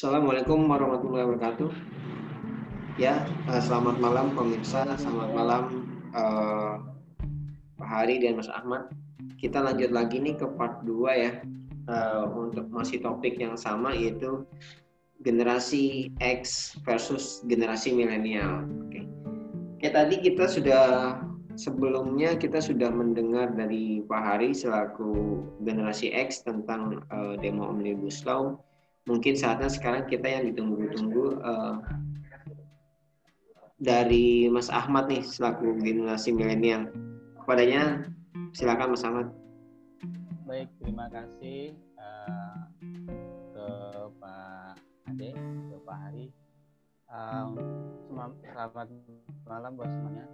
Assalamualaikum warahmatullahi wabarakatuh. Ya, uh, selamat malam pemirsa, selamat malam uh, Pak Hari dan Mas Ahmad. Kita lanjut lagi nih ke part 2 ya. Uh, untuk masih topik yang sama yaitu generasi X versus generasi milenial. Oke. Okay. Oke, tadi kita sudah sebelumnya kita sudah mendengar dari Pak Hari selaku generasi X tentang uh, demo Omnibus Law. Mungkin saatnya sekarang kita yang ditunggu-tunggu uh, dari Mas Ahmad nih selaku generasi milenial. Kepadanya silakan Mas Ahmad. Baik, terima kasih uh, ke Pak Ade, ke Pak Hari. Um, selamat malam buat semuanya.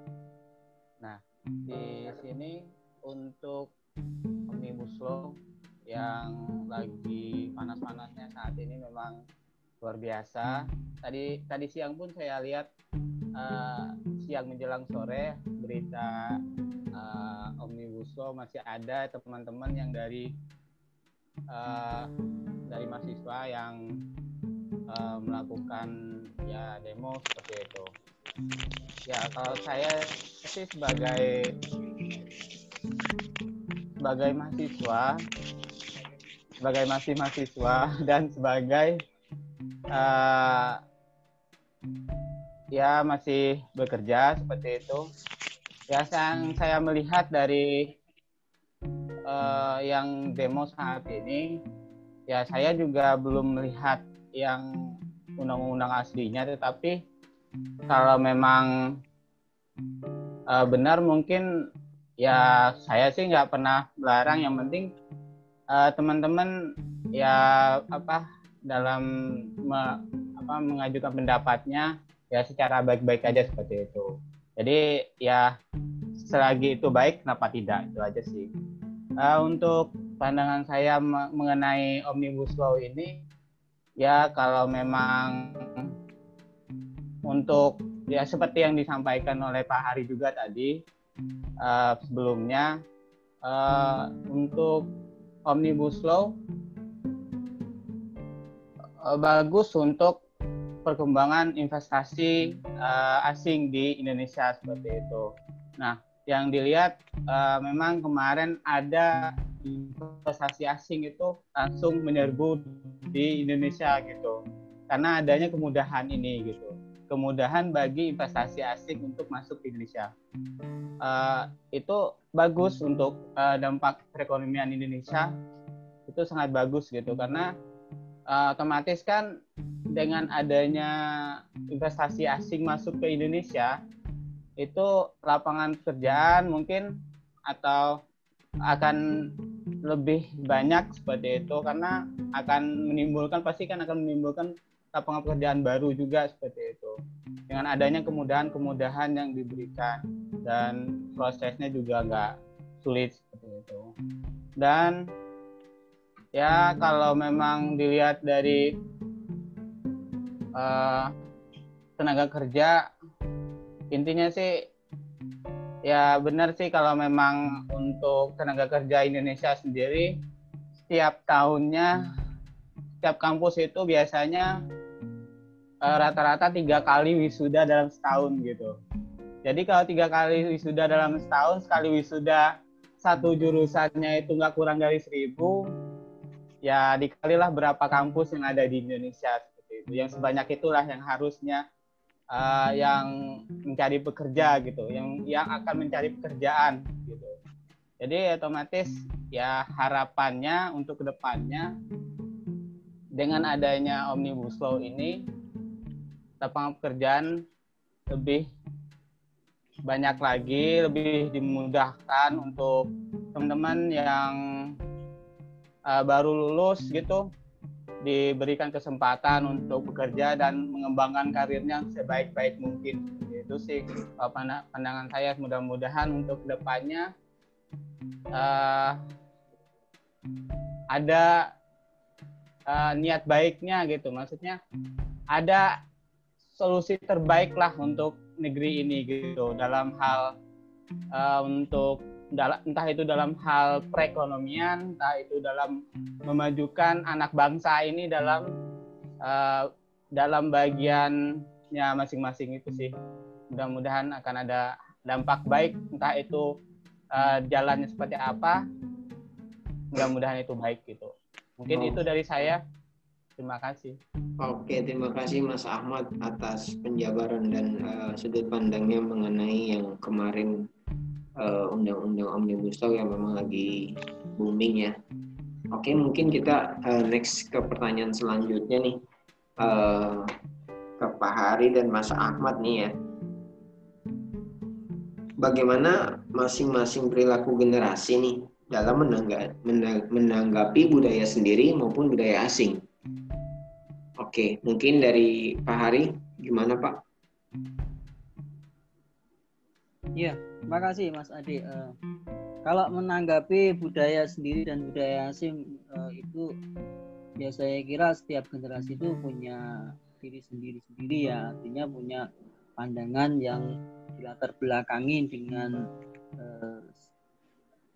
Nah, di sini untuk omnibus law yang lagi panas-panasnya saat ini memang luar biasa. Tadi tadi siang pun saya lihat uh, siang menjelang sore berita uh, omnibus law masih ada teman-teman yang dari uh, dari mahasiswa yang uh, melakukan ya demo seperti itu. Ya kalau saya sih sebagai sebagai mahasiswa sebagai masih mahasiswa dan sebagai uh, ya masih bekerja seperti itu. Ya yang saya melihat dari uh, yang demo saat ini, ya saya juga belum melihat yang undang-undang aslinya, tetapi kalau memang uh, benar mungkin ya saya sih nggak pernah melarang. Yang penting uh, teman-teman ya apa dalam me, apa mengajukan pendapatnya ya secara baik-baik aja seperti itu. Jadi ya selagi itu baik kenapa tidak itu aja sih. Uh, untuk pandangan saya mengenai omnibus law ini ya kalau memang untuk ya seperti yang disampaikan oleh Pak Hari juga tadi uh, sebelumnya uh, untuk omnibus law uh, bagus untuk perkembangan investasi uh, asing di Indonesia seperti itu. Nah, yang dilihat uh, memang kemarin ada investasi asing itu langsung menyerbu di Indonesia gitu. Karena adanya kemudahan ini gitu. Kemudahan bagi investasi asing untuk masuk ke Indonesia. Uh, itu bagus untuk uh, dampak perekonomian Indonesia. Itu sangat bagus gitu karena uh, otomatis kan dengan adanya investasi asing masuk ke Indonesia itu lapangan pekerjaan mungkin atau akan lebih banyak seperti itu karena akan menimbulkan pasti kan akan menimbulkan lapangan pekerjaan baru juga seperti itu dengan adanya kemudahan-kemudahan yang diberikan dan prosesnya juga nggak sulit seperti itu dan ya kalau memang dilihat dari uh, tenaga kerja intinya sih ya benar sih kalau memang untuk tenaga kerja Indonesia sendiri setiap tahunnya setiap kampus itu biasanya eh, rata-rata uh, tiga kali wisuda dalam setahun gitu. Jadi kalau tiga kali wisuda dalam setahun sekali wisuda satu jurusannya itu nggak kurang dari seribu, ya dikalilah berapa kampus yang ada di Indonesia itu. Yang sebanyak itulah yang harusnya uh, yang mencari pekerja gitu yang yang akan mencari pekerjaan gitu. Jadi otomatis ya harapannya untuk ke depannya dengan adanya omnibus law ini lapangan pekerjaan lebih banyak lagi lebih dimudahkan untuk teman-teman yang uh, baru lulus gitu diberikan kesempatan untuk bekerja dan mengembangkan karirnya sebaik-baik mungkin. Itu sih pandangan saya mudah-mudahan untuk ke depannya uh, ada uh, niat baiknya gitu. Maksudnya ada solusi terbaik lah untuk negeri ini gitu dalam hal uh, untuk entah itu dalam hal perekonomian, entah itu dalam memajukan anak bangsa ini dalam uh, dalam bagiannya masing-masing itu sih. Mudah-mudahan akan ada dampak baik entah itu uh, jalannya seperti apa. Mudah-mudahan itu baik gitu. Mungkin oh. itu dari saya terima kasih. Oke terima kasih Mas Ahmad atas penjabaran dan uh, sudut pandangnya mengenai yang kemarin uh, undang-undang omnibus law yang memang lagi booming ya. Oke mungkin kita uh, next ke pertanyaan selanjutnya nih. Uh, ke Pak Hari dan Mas Ahmad nih ya. Bagaimana masing-masing perilaku generasi nih dalam menanggapi budaya sendiri maupun budaya asing. Oke, mungkin dari Pak Hari, gimana Pak? Iya, terima kasih Mas Adi. Uh, kalau menanggapi budaya sendiri dan budaya asing uh, itu, ya saya kira setiap generasi itu punya diri sendiri-sendiri ya, artinya punya pandangan yang dilatar belakangi dengan uh,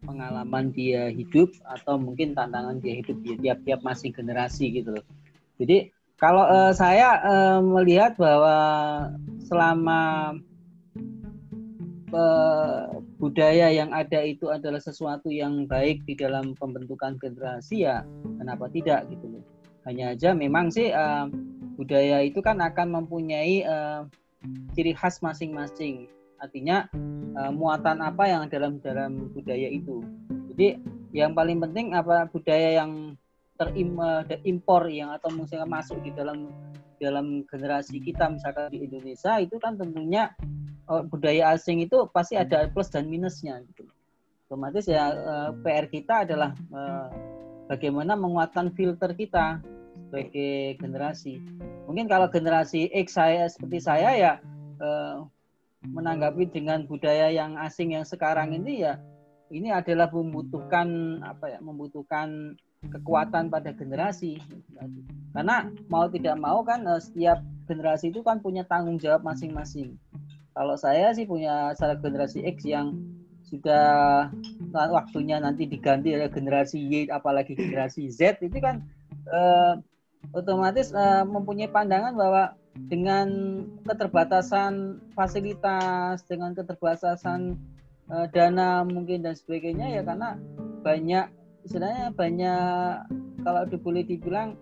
pengalaman dia hidup atau mungkin tantangan dia hidup di tiap-tiap masing generasi gitu loh. Jadi kalau uh, saya uh, melihat bahwa selama uh, budaya yang ada itu adalah sesuatu yang baik di dalam pembentukan generasi ya kenapa tidak gitu loh. Hanya aja memang sih uh, budaya itu kan akan mempunyai uh, ciri khas masing-masing artinya uh, muatan apa yang dalam dalam budaya itu jadi yang paling penting apa budaya yang terimpor eh, yang atau misalnya masuk di dalam dalam generasi kita misalkan di Indonesia itu kan tentunya uh, budaya asing itu pasti ada plus dan minusnya gitu otomatis ya uh, PR kita adalah uh, bagaimana menguatkan filter kita sebagai generasi. Mungkin kalau generasi X saya seperti saya ya menanggapi dengan budaya yang asing yang sekarang ini ya ini adalah membutuhkan apa ya membutuhkan kekuatan pada generasi. Karena mau tidak mau kan eh, setiap generasi itu kan punya tanggung jawab masing-masing. Kalau saya sih punya salah generasi X yang sudah waktunya nanti diganti oleh generasi Y apalagi generasi Z itu kan eh, otomatis eh, mempunyai pandangan bahwa dengan keterbatasan fasilitas, dengan keterbatasan uh, dana mungkin dan sebagainya ya karena banyak istilahnya banyak kalau boleh dibilang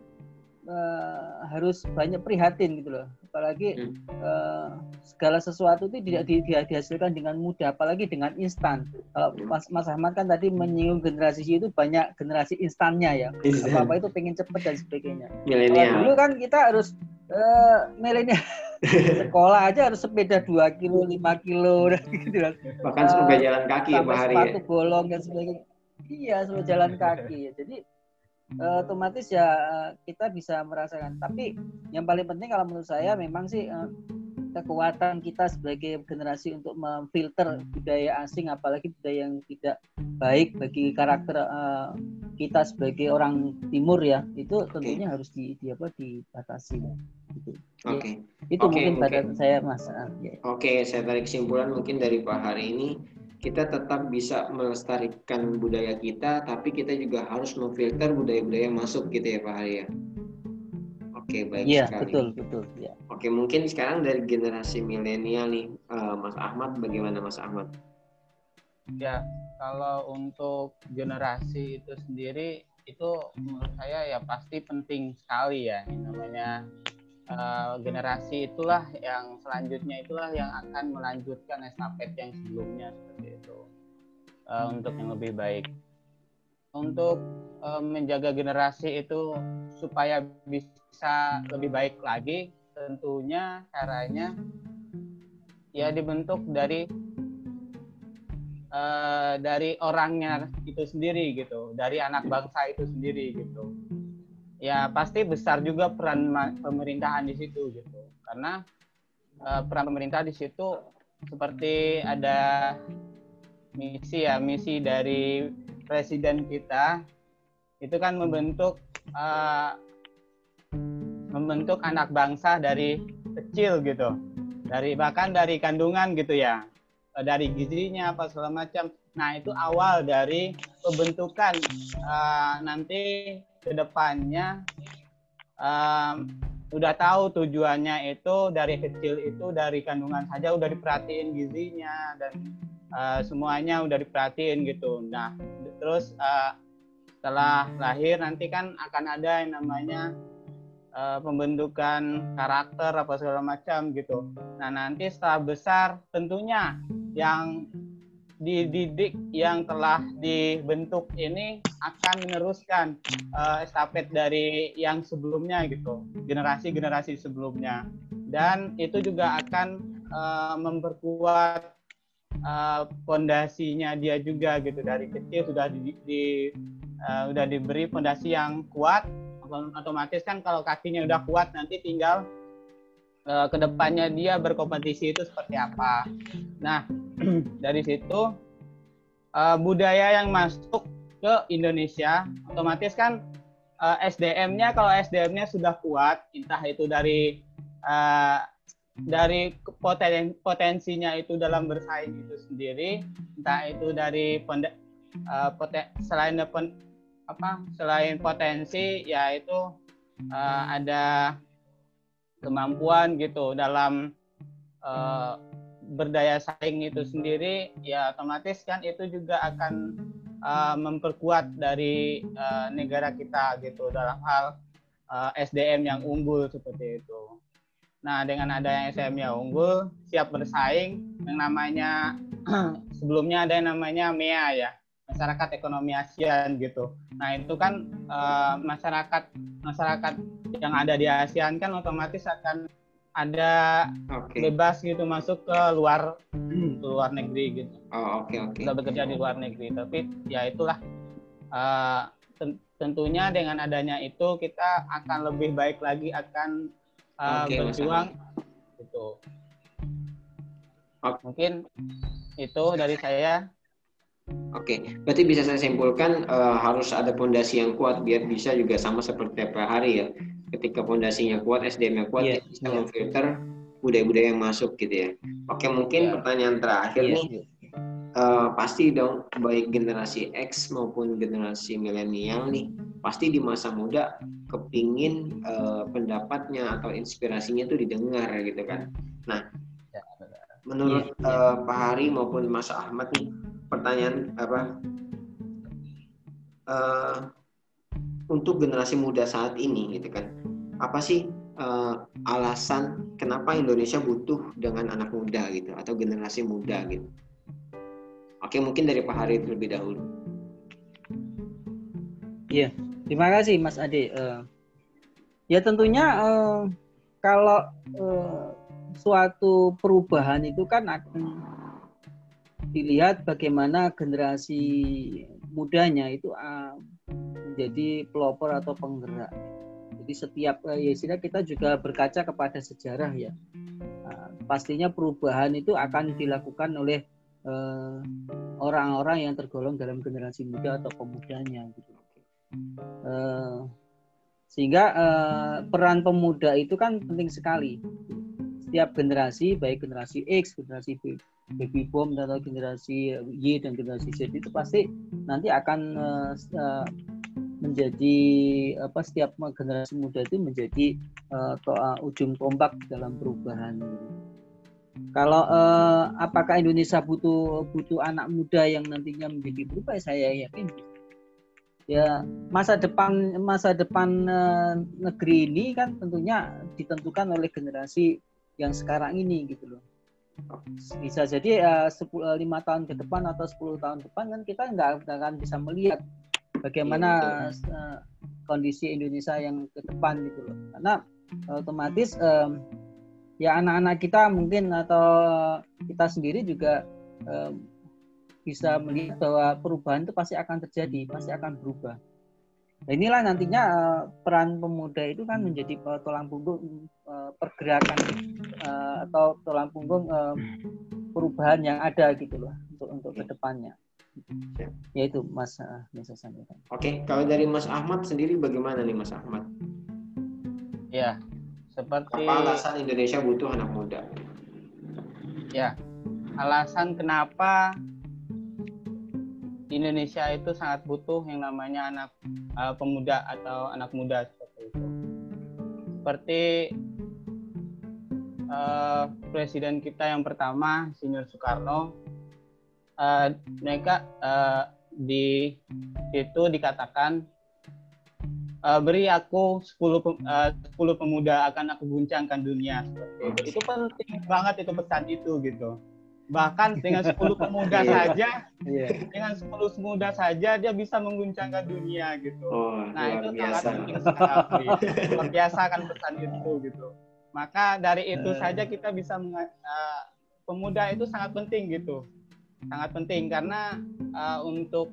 uh, harus banyak prihatin gitu loh. Apalagi hmm. uh, segala sesuatu itu tidak di, di, dihasilkan dengan mudah apalagi dengan instan. Kalau Mas, Mas Ahmad kan tadi menyinggung generasi itu banyak generasi instannya ya. Apa apa itu pengen cepet dan sebagainya. Kalau dulu kan kita harus uh, milenial sekolah aja harus sepeda 2 kilo 5 kilo gitu bahkan uh, sampai jalan kaki ya Pak Hari ya? sepatu ya? bolong dan sebagainya. Iya sampai jalan kaki. Ya jadi uh, otomatis ya kita bisa merasakan. Tapi yang paling penting kalau menurut saya memang sih uh, kekuatan kita sebagai generasi untuk memfilter budaya asing apalagi budaya yang tidak baik bagi karakter uh, kita sebagai orang timur ya itu tentunya okay. harus di, di apa dibatasi gitu. Oke. Okay. Ya, itu okay, mungkin pada saya Mas. Ya. Oke, okay, saya tarik kesimpulan mungkin dari Pak hari ini kita tetap bisa melestarikan budaya kita, tapi kita juga harus memfilter budaya-budaya masuk gitu ya Pak Hari ya. Oke, baik ya, sekali. betul, betul. Oke, mungkin sekarang dari generasi milenial nih, uh, Mas Ahmad, bagaimana Mas Ahmad? Ya, kalau untuk generasi itu sendiri, itu menurut saya ya pasti penting sekali ya. Ini namanya uh, generasi itulah yang selanjutnya itulah yang akan melanjutkan estafet yang sebelumnya seperti itu uh, untuk yang lebih baik untuk uh, menjaga generasi itu supaya bisa lebih baik lagi tentunya caranya ya dibentuk dari uh, dari orangnya itu sendiri gitu dari anak bangsa itu sendiri gitu. Ya pasti besar juga peran pemerintahan di situ gitu. Karena uh, peran pemerintah di situ seperti ada misi ya misi dari presiden kita itu kan membentuk uh, membentuk anak bangsa dari kecil gitu. Dari bahkan dari kandungan gitu ya. Dari gizinya apa segala macam. Nah itu awal dari pembentukan. Uh, nanti ke depannya um, udah tahu tujuannya itu dari kecil itu dari kandungan saja udah diperhatiin gizinya dan uh, semuanya udah diperhatiin gitu. Nah, terus uh, setelah lahir nanti kan akan ada yang namanya uh, pembentukan karakter apa segala macam gitu. Nah, nanti setelah besar tentunya yang dididik yang telah dibentuk ini akan meneruskan uh, estafet dari yang sebelumnya gitu generasi-generasi sebelumnya dan itu juga akan uh, memperkuat uh, fondasinya dia juga gitu dari kecil sudah di, di uh, sudah diberi fondasi yang kuat otomatis kan kalau kakinya udah kuat nanti tinggal uh, ke depannya dia berkompetisi itu seperti apa. Nah dari situ uh, budaya yang masuk ke Indonesia otomatis kan uh, eh, SDM-nya kalau SDM-nya sudah kuat entah itu dari uh, dari poten, potensinya itu dalam bersaing itu sendiri entah itu dari uh, poten, selain pen, apa selain potensi yaitu uh, ada kemampuan gitu dalam uh, berdaya saing itu sendiri ya otomatis kan itu juga akan uh, memperkuat dari uh, negara kita gitu dalam hal uh, SDM yang unggul seperti itu. Nah dengan adanya SDM yang unggul siap bersaing yang namanya sebelumnya ada yang namanya MEA ya masyarakat ekonomi ASEAN gitu. Nah itu kan uh, masyarakat masyarakat yang ada di ASEAN kan otomatis akan ada okay. bebas gitu masuk ke luar ke luar negeri gitu. Oh oke okay, oke. Okay. Bisa bekerja di luar negeri tapi ya itulah uh, tentunya dengan adanya itu kita akan lebih baik lagi akan uh, okay, berjuang masalah. gitu. Okay. Mungkin itu dari saya. Oke, okay. berarti bisa saya simpulkan uh, harus ada pondasi yang kuat biar bisa juga sama seperti tiap hari ya ketika fondasinya kuat, SDM-nya kuat, yeah, bisa yeah. memfilter budaya-budaya yang masuk gitu ya. Oke, mungkin yeah. pertanyaan terakhir yeah, nih. Uh, pasti dong baik generasi X maupun generasi milenial nih pasti di masa muda kepingin uh, pendapatnya atau inspirasinya itu didengar gitu kan. Nah, ya, menurut yeah. Uh, Pak Hari maupun Mas Ahmad nih pertanyaan apa uh, untuk generasi muda saat ini gitu kan. Apa sih uh, alasan kenapa Indonesia butuh dengan anak muda gitu atau generasi muda gitu? Oke mungkin dari Pak Hari terlebih dahulu. Iya terima kasih Mas Ade. Uh, ya tentunya uh, kalau uh, suatu perubahan itu kan akan dilihat bagaimana generasi mudanya itu uh, menjadi pelopor atau penggerak. Jadi setiap eh, ya istilah kita juga berkaca kepada sejarah ya. Nah, pastinya perubahan itu akan dilakukan oleh eh, orang-orang yang tergolong dalam generasi muda atau pemudanya gitu. Uh, sehingga peran pemuda itu kan penting sekali. Setiap generasi, baik generasi X, generasi B, baby boom atau generasi Y dan generasi Z itu pasti nanti akan uh, uh, menjadi apa setiap generasi muda itu menjadi uh, toa, ujung tombak dalam perubahan. Kalau uh, apakah Indonesia butuh butuh anak muda yang nantinya menjadi berubah? Saya yakin ya masa depan masa depan uh, negeri ini kan tentunya ditentukan oleh generasi yang sekarang ini gitu loh bisa jadi uh, lima tahun ke depan atau 10 tahun depan kan kita nggak akan bisa melihat bagaimana uh, kondisi Indonesia yang ke depan gitu loh. Karena otomatis um, ya anak-anak kita mungkin atau kita sendiri juga um, bisa melihat bahwa perubahan itu pasti akan terjadi pasti akan berubah nah inilah nantinya uh, peran pemuda itu kan menjadi uh, tulang punggung uh, pergerakan uh, atau tulang punggung uh, perubahan yang ada gitu loh untuk untuk ke depannya Ya itu Mas uh, Mas sampaikan. Oke, kalau dari Mas Ahmad sendiri bagaimana nih Mas Ahmad? Ya, seperti apa alasan Indonesia butuh anak muda? Ya, alasan kenapa Indonesia itu sangat butuh yang namanya anak uh, pemuda atau anak muda seperti itu. seperti uh, presiden kita yang pertama, Senior Soekarno, uh, mereka uh, di itu dikatakan uh, beri aku 10 uh, 10 pemuda akan aku guncangkan dunia itu. Itu penting banget itu pesan itu gitu. Bahkan dengan 10 pemuda iya. saja yeah. dengan 10 pemuda saja dia bisa mengguncangkan dunia gitu. Oh, nah, itu biasa. sangat penting sekali. Luar biasa kan pesan itu gitu. Maka dari itu uh. saja kita bisa uh, pemuda itu sangat penting gitu sangat penting karena uh, untuk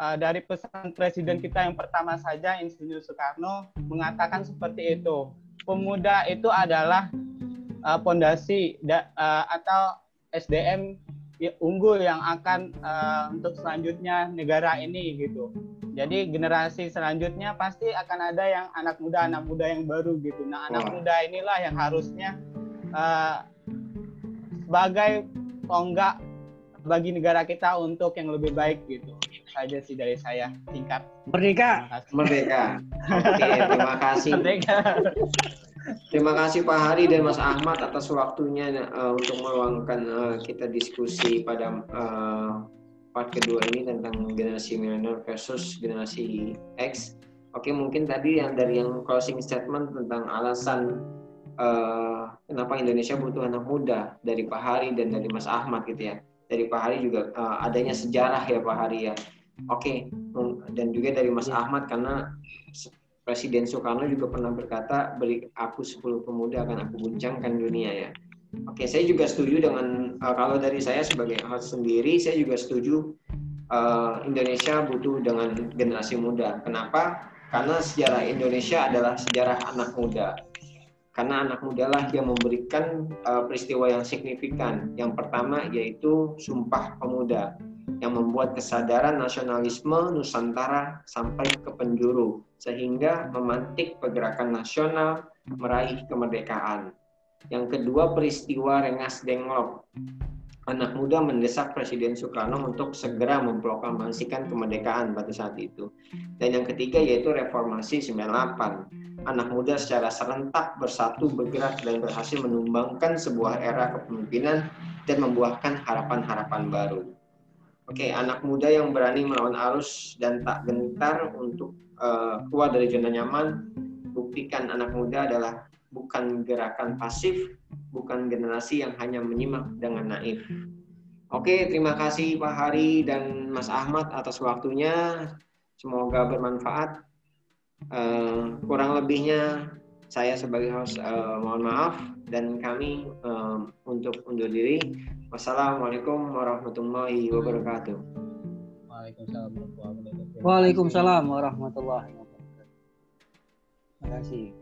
uh, dari pesan presiden kita yang pertama saja Insinyur Soekarno mengatakan seperti itu pemuda itu adalah pondasi uh, uh, atau SDM unggul yang akan uh, untuk selanjutnya negara ini gitu. Jadi generasi selanjutnya pasti akan ada yang anak muda anak muda yang baru gitu. Nah anak muda inilah yang harusnya uh, sebagai tonggak bagi negara kita untuk yang lebih baik gitu. Saja sih dari saya. Singkat. Merdeka. Merdeka. Oke terima kasih. Merdeka Terima kasih Pak Hari dan Mas Ahmad atas waktunya uh, untuk meluangkan uh, kita diskusi pada uh, part kedua ini tentang generasi milenial versus generasi X. Oke, mungkin tadi yang dari yang closing statement tentang alasan uh, kenapa Indonesia butuh anak muda dari Pak Hari dan dari Mas Ahmad gitu ya dari Pak Hari juga uh, adanya sejarah ya Pak Hari ya. Oke, okay. dan juga dari Mas Ahmad karena Presiden Soekarno juga pernah berkata, beri aku 10 pemuda akan aku guncangkan dunia ya. Oke, saya juga setuju dengan uh, kalau dari saya sebagai host sendiri, saya juga setuju uh, Indonesia butuh dengan generasi muda. Kenapa? Karena sejarah Indonesia adalah sejarah anak muda karena anak muda lah yang memberikan uh, peristiwa yang signifikan. Yang pertama yaitu Sumpah Pemuda yang membuat kesadaran nasionalisme Nusantara sampai ke penjuru sehingga memantik pergerakan nasional meraih kemerdekaan. Yang kedua peristiwa Rengas Dengklok. Anak muda mendesak Presiden Soekarno untuk segera memproklamasikan kemerdekaan pada saat itu. Dan yang ketiga yaitu reformasi 98 anak muda secara serentak bersatu bergerak dan berhasil menumbangkan sebuah era kepemimpinan dan membuahkan harapan-harapan baru. Oke, anak muda yang berani melawan arus dan tak gentar untuk uh, keluar dari zona nyaman, buktikan anak muda adalah bukan gerakan pasif, bukan generasi yang hanya menyimak dengan naif. Oke, terima kasih Pak Hari dan Mas Ahmad atas waktunya. Semoga bermanfaat. Uh, kurang lebihnya saya sebagai host uh, mohon maaf dan kami uh, untuk undur diri. Wassalamualaikum warahmatullahi wabarakatuh. Waalaikumsalam warahmatullahi wabarakatuh. Waalaikumsalam warahmatullahi wabarakatuh. Terima kasih.